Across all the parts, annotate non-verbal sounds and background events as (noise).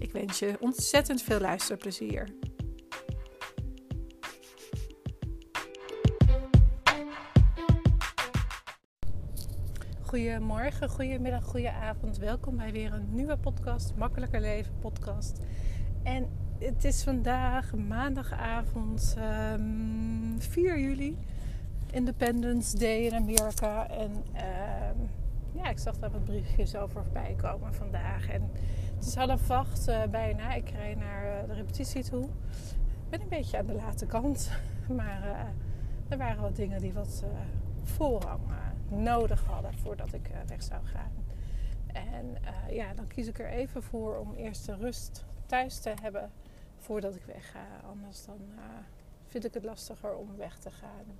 Ik wens je ontzettend veel luisterplezier. Goedemorgen, goedemiddag, goedenavond. Welkom bij weer een nieuwe podcast, Makkelijker Leven podcast. En het is vandaag maandagavond um, 4 juli, Independence Day in Amerika. En um, ja, ik zag daar wat briefjes over voorbij komen vandaag. En het is half acht bijna. Ik rijd naar uh, de repetitie toe. Ik ben een beetje aan de late kant. (laughs) Maar uh, er waren wat dingen die wat voorrang nodig hadden voordat ik weg zou gaan. En ja, dan kies ik er even voor om eerst de rust thuis te hebben voordat ik wegga. Anders dan vind ik het lastiger om weg te gaan.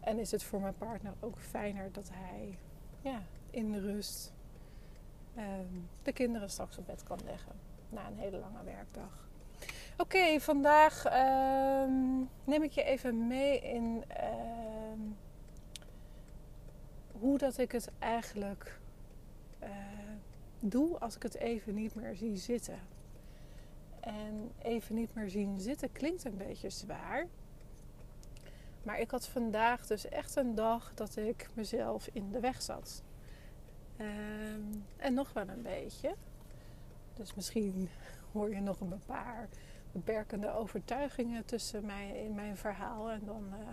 En is het voor mijn partner ook fijner dat hij ja, in rust um, de kinderen straks op bed kan leggen na een hele lange werkdag. Oké, vandaag um, neem ik je even mee in um, hoe dat ik het eigenlijk uh, doe als ik het even niet meer zie zitten. En even niet meer zien zitten klinkt een beetje zwaar. Maar ik had vandaag dus echt een dag dat ik mezelf in de weg zat. Um, en nog wel een beetje. Dus misschien (laughs) hoor je nog een paar beperkende overtuigingen tussen mij in mijn verhaal. En dan uh,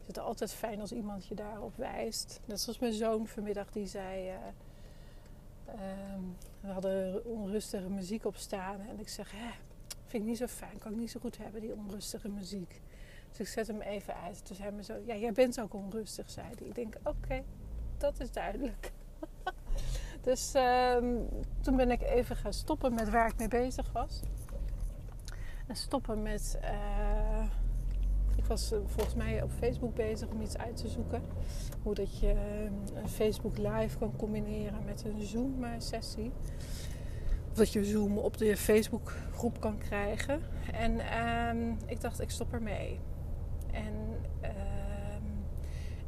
is het altijd fijn als iemand je daarop wijst. Net zoals mijn zoon vanmiddag die zei. Uh, um, we hadden onrustige muziek op staan. En ik zeg, hè, vind ik niet zo fijn. Kan ik niet zo goed hebben, die onrustige muziek. Dus ik zet hem even uit. Toen zei me zo, ja, jij bent ook onrustig, zei hij. Ik denk, oké, dat is duidelijk. Dus um, toen ben ik even gaan stoppen met waar ik mee bezig was. En stoppen met... Uh, ik was uh, volgens mij op Facebook bezig om iets uit te zoeken. Hoe dat je uh, een Facebook live kan combineren met een Zoom sessie. Of dat je Zoom op de Facebook groep kan krijgen. En ehm, ik dacht, ik stop ermee. En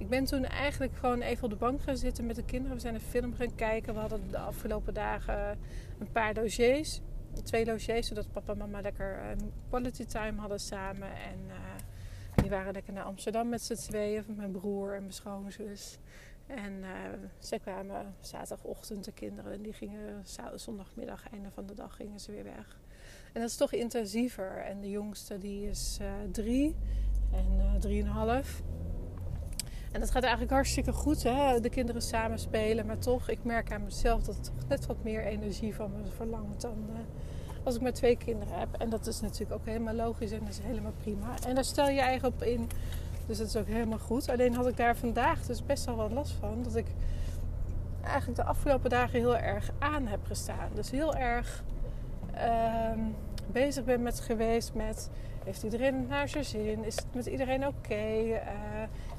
ik ben toen eigenlijk gewoon even op de bank gaan zitten met de kinderen. We zijn een film gaan kijken. We hadden de afgelopen dagen een paar logies. Twee logies, zodat papa en mama lekker een quality time hadden samen. En uh, die waren lekker naar Amsterdam met z'n tweeën. Mijn broer en mijn schoonzus. En uh, zij kwamen zaterdagochtend, de kinderen. En die gingen zondagmiddag, einde van de dag, gingen ze weer weg. En dat is toch intensiever. En de jongste die is uh, drie en drieënhalf. En dat gaat eigenlijk hartstikke goed, hè? de kinderen samen spelen. Maar toch, ik merk aan mezelf dat het net wat meer energie van me verlangt dan uh, als ik maar twee kinderen heb. En dat is natuurlijk ook helemaal logisch en dat is helemaal prima. En daar stel je eigen op in. Dus dat is ook helemaal goed. Alleen had ik daar vandaag dus best wel wat last van. Dat ik eigenlijk de afgelopen dagen heel erg aan heb gestaan. Dus heel erg uh, bezig ben met geweest met... Heeft iedereen naar zijn zin? Is het met iedereen oké? Uh,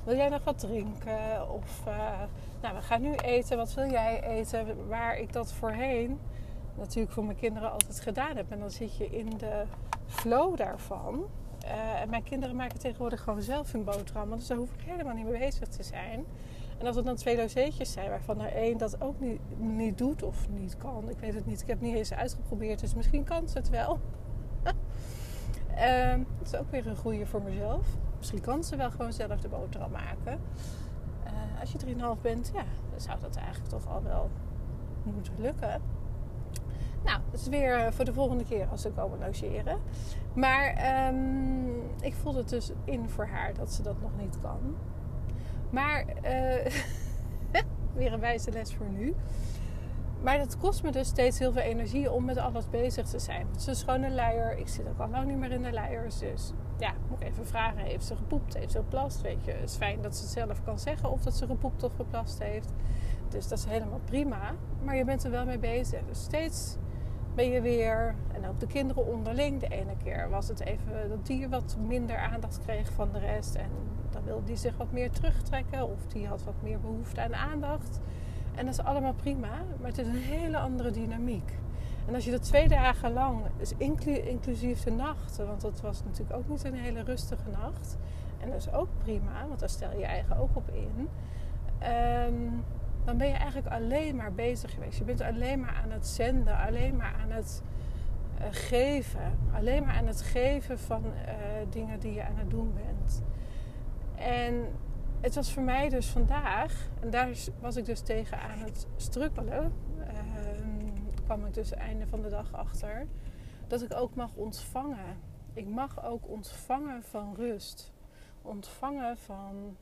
wil jij nog wat drinken? Of uh, nou, we gaan nu eten. Wat wil jij eten? Waar ik dat voorheen natuurlijk voor mijn kinderen altijd gedaan heb. En dan zit je in de flow daarvan. Uh, en mijn kinderen maken tegenwoordig gewoon zelf hun boterham. Dus daar hoef ik helemaal niet mee bezig te zijn. En als het dan twee lozeetjes zijn waarvan er één dat ook niet, niet doet of niet kan. Ik weet het niet. Ik heb het niet eens uitgeprobeerd. Dus misschien kan ze het wel. (laughs) uh, dat is ook weer een goede voor mezelf. Misschien kan ze wel gewoon zelf de boterham maken. Uh, als je 3,5 bent, ja, dan zou dat eigenlijk toch al wel moeten lukken. Nou, dat is weer eh, voor de volgende keer als ze komen logeren. Maar um, ik voelde het dus in voor haar dat ze dat nog niet kan. Maar uh, (laughs) weer een wijze les voor nu. Maar dat kost me dus steeds heel veel energie om met alles bezig te zijn. Het is een schone luier. Ik zit ook al lang niet meer in de luiers. Dus ja, moet ik even vragen. Heeft ze gepoept? Heeft ze geplast? Weet je, het is fijn dat ze het zelf kan zeggen of dat ze gepoept of geplast heeft. Dus dat is helemaal prima. Maar je bent er wel mee bezig. Dus steeds ben je weer. En ook de kinderen onderling. De ene keer was het even dat die wat minder aandacht kreeg van de rest. En dan wilde die zich wat meer terugtrekken. Of die had wat meer behoefte aan aandacht. En dat is allemaal prima. Maar het is een hele andere dynamiek. En als je dat twee dagen lang, dus inclusief de nachten, want dat was natuurlijk ook niet een hele rustige nacht. En dat is ook prima, want daar stel je eigen ook op in. Ehm, dan ben je eigenlijk alleen maar bezig geweest. Je bent alleen maar aan het zenden, alleen maar aan het uh, geven. Alleen maar aan het geven van uh, dingen die je aan het doen bent. En het was voor mij dus vandaag, en daar was ik dus tegen aan het strukkelen. Uh, kwam ik dus einde van de dag achter. Dat ik ook mag ontvangen. Ik mag ook ontvangen van rust. Ontvangen van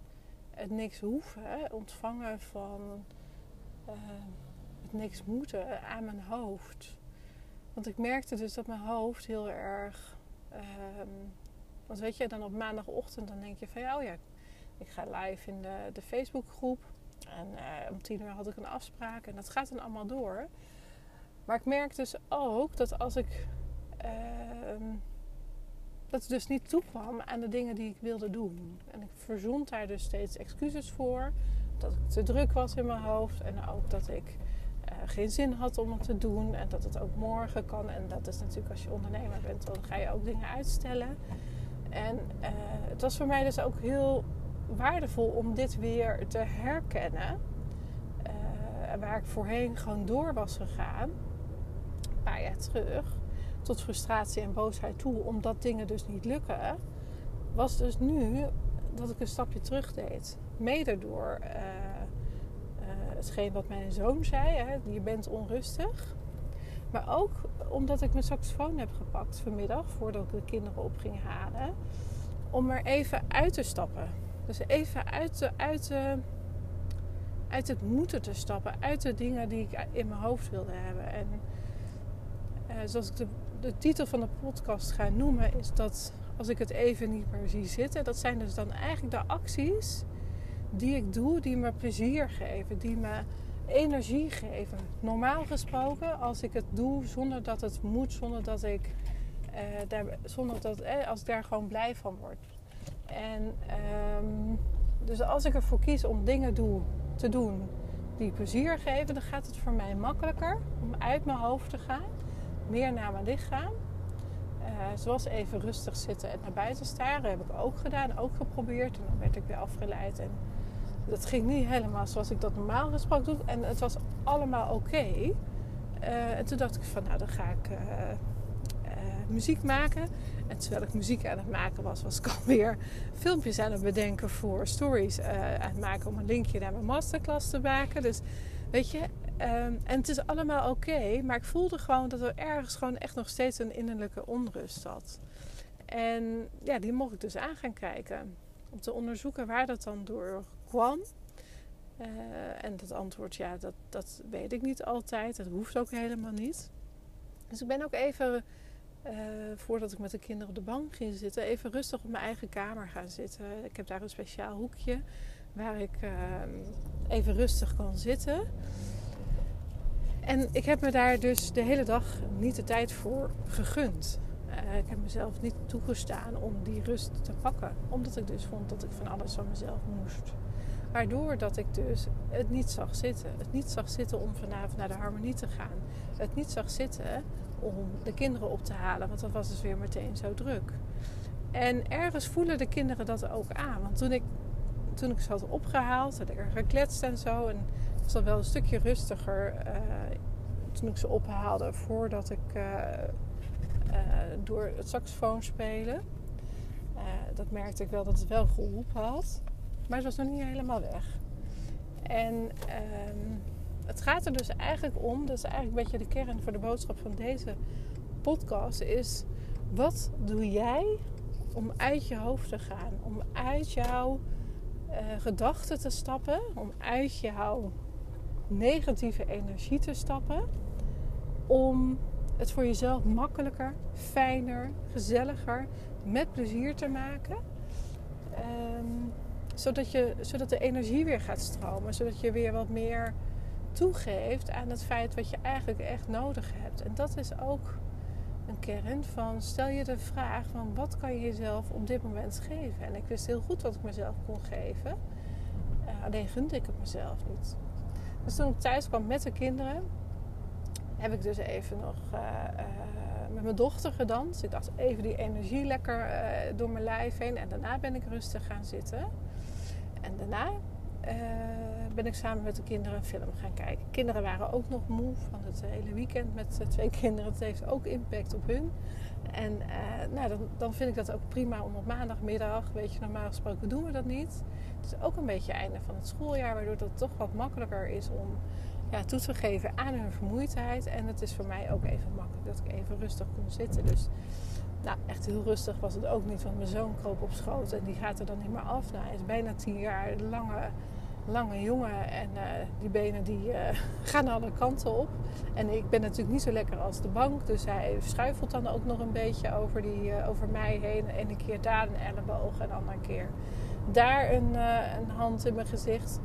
het niks hoeven. Ontvangen van uh, het niks moeten aan mijn hoofd. Want ik merkte dus dat mijn hoofd heel erg. Uh, want weet je, dan op maandagochtend dan denk je van ja, oh ja, ik ga live in de, de Facebookgroep. En uh, om tien uur had ik een afspraak en dat gaat dan allemaal door. Maar ik merk dus ook dat als ik. Uh, dat het dus niet toekwam aan de dingen die ik wilde doen. En ik verzond daar dus steeds excuses voor. Dat ik te druk was in mijn hoofd. En ook dat ik uh, geen zin had om het te doen. En dat het ook morgen kan. En dat is natuurlijk als je ondernemer bent, dan ga je ook dingen uitstellen. En uh, het was voor mij dus ook heel waardevol om dit weer te herkennen. Uh, waar ik voorheen gewoon door was gegaan. Een paar jaar terug. Tot frustratie en boosheid toe. Omdat dingen dus niet lukken. Was dus nu dat ik een stapje terug deed. Mede door uh, uh, hetgeen wat mijn zoon zei. Hè, je bent onrustig. Maar ook omdat ik mijn saxofoon heb gepakt vanmiddag. Voordat ik de kinderen op ging halen. Om er even uit te stappen dus even uit, de, uit, de, uit het moeten te stappen. Uit de dingen die ik in mijn hoofd wilde hebben. En uh, zoals ik de, de titel van de podcast ga noemen, is dat als ik het even niet meer zie zitten. Dat zijn dus dan eigenlijk de acties die ik doe, die me plezier geven, die me energie geven. Normaal gesproken, als ik het doe zonder dat het moet, zonder dat ik, uh, daar, zonder dat, eh, als ik daar gewoon blij van word. En um, dus als ik ervoor kies om dingen te doen die plezier geven, dan gaat het voor mij makkelijker om uit mijn hoofd te gaan, meer naar mijn lichaam. Uh, zoals even rustig zitten en naar buiten staren heb ik ook gedaan, ook geprobeerd. En dan werd ik weer afgeleid. En dat ging niet helemaal zoals ik dat normaal gesproken doe. En het was allemaal oké. Uh, en toen dacht ik van nou dan ga ik uh, muziek maken. En terwijl ik muziek aan het maken was, was ik (laughs) alweer filmpjes aan het bedenken voor stories aan het maken om een linkje naar mijn masterclass te maken. Dus weet je, um, en het is allemaal oké, maar ik voelde gewoon dat er ergens gewoon echt nog steeds een innerlijke onrust zat. En ja, die mocht ik dus aan gaan kijken. Om te onderzoeken waar dat dan door kwam. Uh, en dat antwoord, ja, dat, dat weet ik niet altijd. Dat hoeft ook helemaal niet. Dus ik ben ook even uh, voordat ik met de kinderen op de bank ging zitten, even rustig op mijn eigen kamer gaan zitten. Ik heb daar een speciaal hoekje waar ik uh, even rustig kan zitten. En ik heb me daar dus de hele dag niet de tijd voor gegund. Uh, ik heb mezelf niet toegestaan om die rust te pakken. Omdat ik dus vond dat ik van alles van mezelf moest. Waardoor dat ik dus het niet zag zitten. Het niet zag zitten om vanavond naar de harmonie te gaan. Het niet zag zitten om de kinderen op te halen, want dat was dus weer meteen zo druk. En ergens voelen de kinderen dat ook aan. Want toen ik, toen ik ze had opgehaald, had ik er gekletst en zo. En het was dan wel een stukje rustiger uh, toen ik ze ophaalde voordat ik uh, uh, door het saxofoon spelen. dat merkte ik wel dat het wel geholpen had. Maar het was nog niet helemaal weg. En um, het gaat er dus eigenlijk om, dat is eigenlijk een beetje de kern voor de boodschap van deze podcast, is wat doe jij om uit je hoofd te gaan? Om uit jouw uh, gedachten te stappen, om uit jouw negatieve energie te stappen, om het voor jezelf makkelijker, fijner, gezelliger, met plezier te maken. Um, zodat, je, zodat de energie weer gaat stromen, zodat je weer wat meer toegeeft aan het feit wat je eigenlijk echt nodig hebt. En dat is ook een kern van stel je de vraag van wat kan je jezelf op dit moment geven. En ik wist heel goed wat ik mezelf kon geven. Uh, alleen gunde ik het mezelf niet. Dus toen ik thuis kwam met de kinderen, heb ik dus even nog uh, uh, met mijn dochter gedanst. Ik dacht even die energie lekker door mijn lijf heen. En daarna ben ik rustig gaan zitten. En daarna ben ik samen met de kinderen een film gaan kijken. Kinderen waren ook nog moe van het hele weekend met twee (laughs) kinderen. Het heeft ook impact op hun. En nou, dan, dan, vind ik dat ook prima om op maandagmiddag, weet je, normaal gesproken doen we dat niet. Het is ook een beetje het einde van het schooljaar, waardoor het toch wat makkelijker is om ja, toe te geven aan hun vermoeidheid. En het is voor mij ook even makkelijk dat ik even rustig kon zitten. Dus nou, echt heel rustig was het ook niet, want mijn zoon kroop op schoot en die gaat er dan niet meer af. Nou, hij is bijna tien jaar, lange lange jongen en uh, die benen die uh, (laughs) gaan alle kanten op. En ik ben natuurlijk niet zo lekker als de bank, dus hij schuifelt dan ook nog een beetje over, die, uh, over mij heen. En een keer daar een elleboog en de andere keer daar een, een hand in mijn gezicht.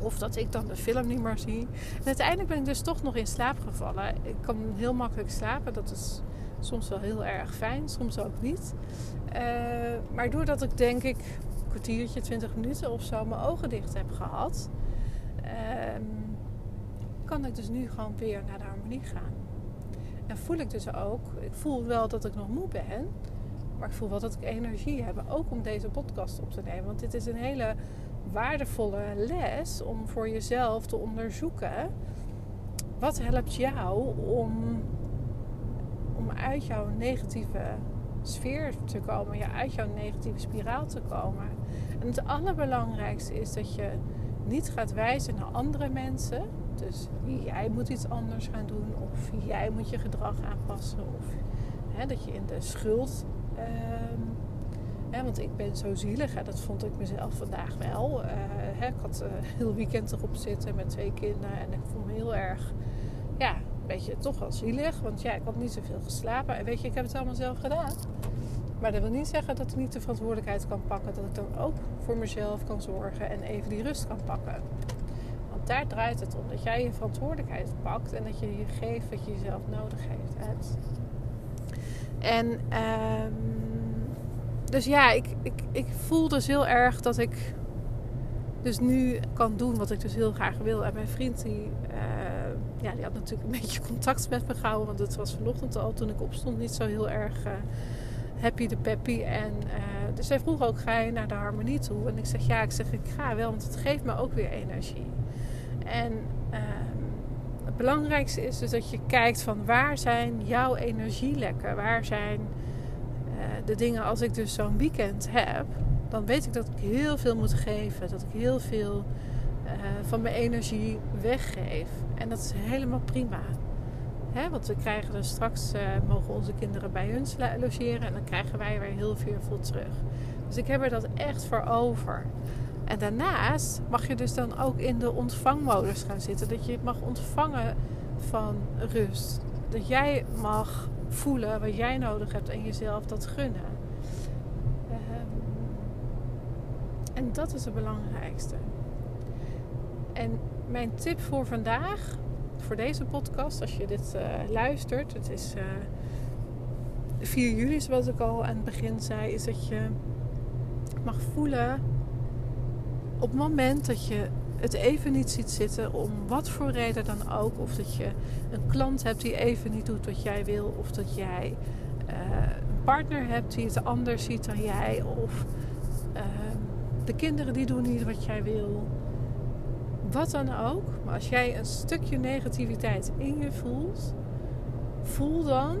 Of dat ik dan de film niet meer zie. En uiteindelijk ben ik dus toch nog in slaap gevallen. Ik kan heel makkelijk slapen. Dat is soms wel heel erg fijn, soms ook niet. maar doordat ik denk ik kwartiertje, 20 minuten of zo mijn ogen dicht heb gehad, ehm, kan ik dus nu gewoon weer naar de harmonie gaan. En voel ik dus ook, ik voel wel dat ik nog moe ben, maar ik voel wel dat ik energie heb, ook om deze podcast op te nemen. Want dit is een hele waardevolle les om voor jezelf te onderzoeken. Wat helpt jou om uit jouw negatieve sfeer te komen, ja, uit jouw negatieve spiraal te komen. En het allerbelangrijkste is dat je niet gaat wijzen naar andere mensen. Dus jij moet iets anders gaan doen, of jij moet je gedrag aanpassen, of hè, dat je in de schuld. Um, hè, want ik ben zo zielig, hè, dat vond ik mezelf vandaag wel. Uh, hè, ik had uh, heel weekend erop zitten met twee kinderen en ik voel me heel erg, ja, een beetje toch wel zielig. Want ja, ik had niet zoveel geslapen. En weet je, ik heb het allemaal zelf gedaan. Maar dat wil niet zeggen dat ik niet de verantwoordelijkheid kan pakken. Dat ik dan ook voor mezelf kan zorgen en even die rust kan pakken. Want daar draait het om. Dat jij je verantwoordelijkheid pakt en dat je je geeft wat je jezelf nodig heeft. En um, dus ja, ik, ik, ik voel dus heel erg dat ik dus nu kan doen wat ik dus heel graag wil. En mijn vriend die, uh, ja, die had natuurlijk een (laughs) beetje contact met me gehouden. Want het was vanochtend al toen ik opstond niet zo heel erg... Uh, happy de peppy. En, uh, dus zij vroeg ook, ga je naar de harmonie toe? En ik zeg, ja, ik zeg, ik ga wel, want het geeft me ook weer energie. En uh, het belangrijkste is dus dat je kijkt van waar zijn jouw energielekken? Waar zijn uh, de dingen als ik dus zo'n weekend heb? Dan weet ik dat ik heel veel moet geven. Dat ik heel veel van mijn energie weggeef. En dat is helemaal prima. Hè, want we krijgen er straks, uh, mogen onze kinderen bij hun logeren en dan krijgen wij weer heel veel voor terug. Dus ik heb er dat echt voor over. En daarnaast mag je dus dan ook in de ontvangmodus gaan zitten. Dat je mag ontvangen van rust. Dat jij mag voelen wat jij nodig hebt en jezelf dat gunnen. Um, en dat is het belangrijkste. En mijn tip voor vandaag voor deze podcast, als je dit uh, luistert, het is uh, eh, 4 juli, zoals ik al aan het begin zei, is dat je mag voelen op het moment dat je het even niet ziet zitten, om wat voor reden dan ook, of dat je een klant hebt die even niet doet wat jij wil, of dat jij uh, een partner hebt die het anders ziet dan jij, of de kinderen die doen niet wat jij wil wat dan ook. Maar als jij een stukje negativiteit in je voelt, voel dan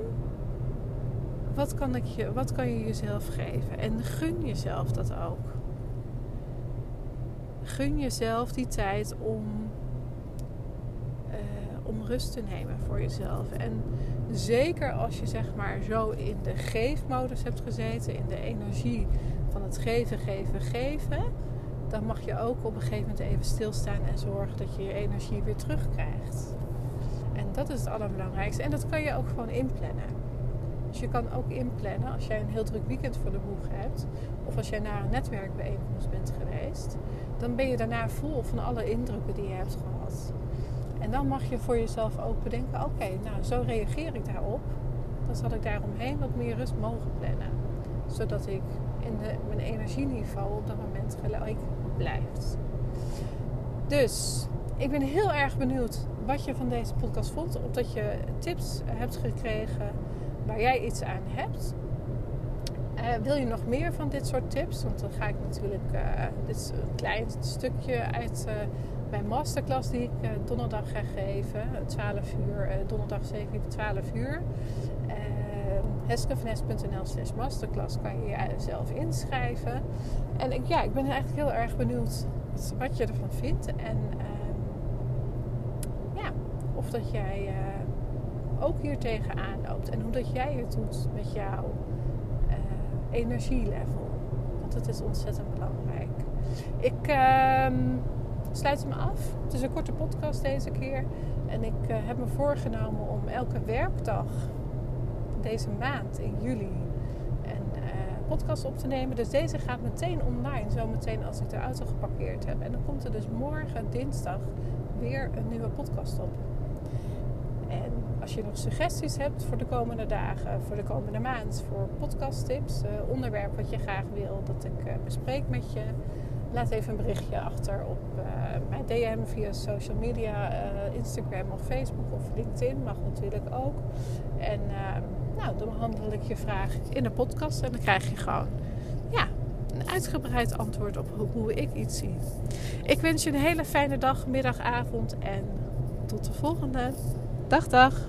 wat kan, ik je, wat kan je jezelf geven. En gun jezelf dat ook. Gun jezelf die tijd om, uh, om rust te nemen voor jezelf. En zeker als je zeg maar zo in de geefmodus hebt gezeten, in de energie van het geven, geven, geven dan mag je ook op een gegeven moment even stilstaan en zorgen dat je je energie weer terugkrijgt. En dat is het allerbelangrijkste. En dat kan je ook gewoon inplannen. Dus je kan ook inplannen als jij een heel druk weekend voor de boeg hebt, of als jij naar een netwerkbijeenkomst bent geweest, dan ben je daarna vol van alle indrukken die je hebt gehad. En dan mag je voor jezelf ook bedenken: oké, nou zo reageer ik daarop. Dan zal ik daaromheen wat meer rust mogen plannen. Zodat ik in de, mijn energieniveau op dat moment gelijk blijft. Dus ik ben heel erg benieuwd wat je van deze podcast vond. Of dat je tips hebt gekregen waar jij iets aan hebt. Uh, wil je nog meer van dit soort tips? Want dan ga ik natuurlijk, uh, dit klein stukje uit uh, mijn masterclass die ik donderdag ga geven. 12 uur, donderdag 7 uur, 12 uur. heskevanes.nl slash masterclass kan je jezelf inschrijven. En ik, ja, ik ben eigenlijk heel erg benieuwd wat, je ervan vindt. En ehm, ja, of dat jij ook hier tegenaan loopt. En hoe dat jij het doet met jouw energielevel. Want het is ontzettend belangrijk. Ik uh, sluit hem af. Het is een korte podcast deze keer. En ik uh, heb me voorgenomen om elke werkdag deze maand in juli een uh, podcast op te nemen. Dus deze gaat meteen online, zometeen als ik de auto geparkeerd heb. En dan komt er dus morgen dinsdag weer een nieuwe podcast op. En als je nog suggesties hebt voor de komende dagen, voor de komende maand, voor podcasttips, uh, onderwerp wat je graag wil dat ik uh, bespreek met je, laat even een berichtje achter op uh, mijn DM via social media, Instagram of Facebook of LinkedIn, mag natuurlijk ook. En ehm, nou, dan behandel ik je vraag in de podcast en dan krijg je gewoon ja, een uitgebreid antwoord op hoe ik iets zie. Ik wens je een hele fijne dag, middag, avond en tot de volgende. Dag, dag.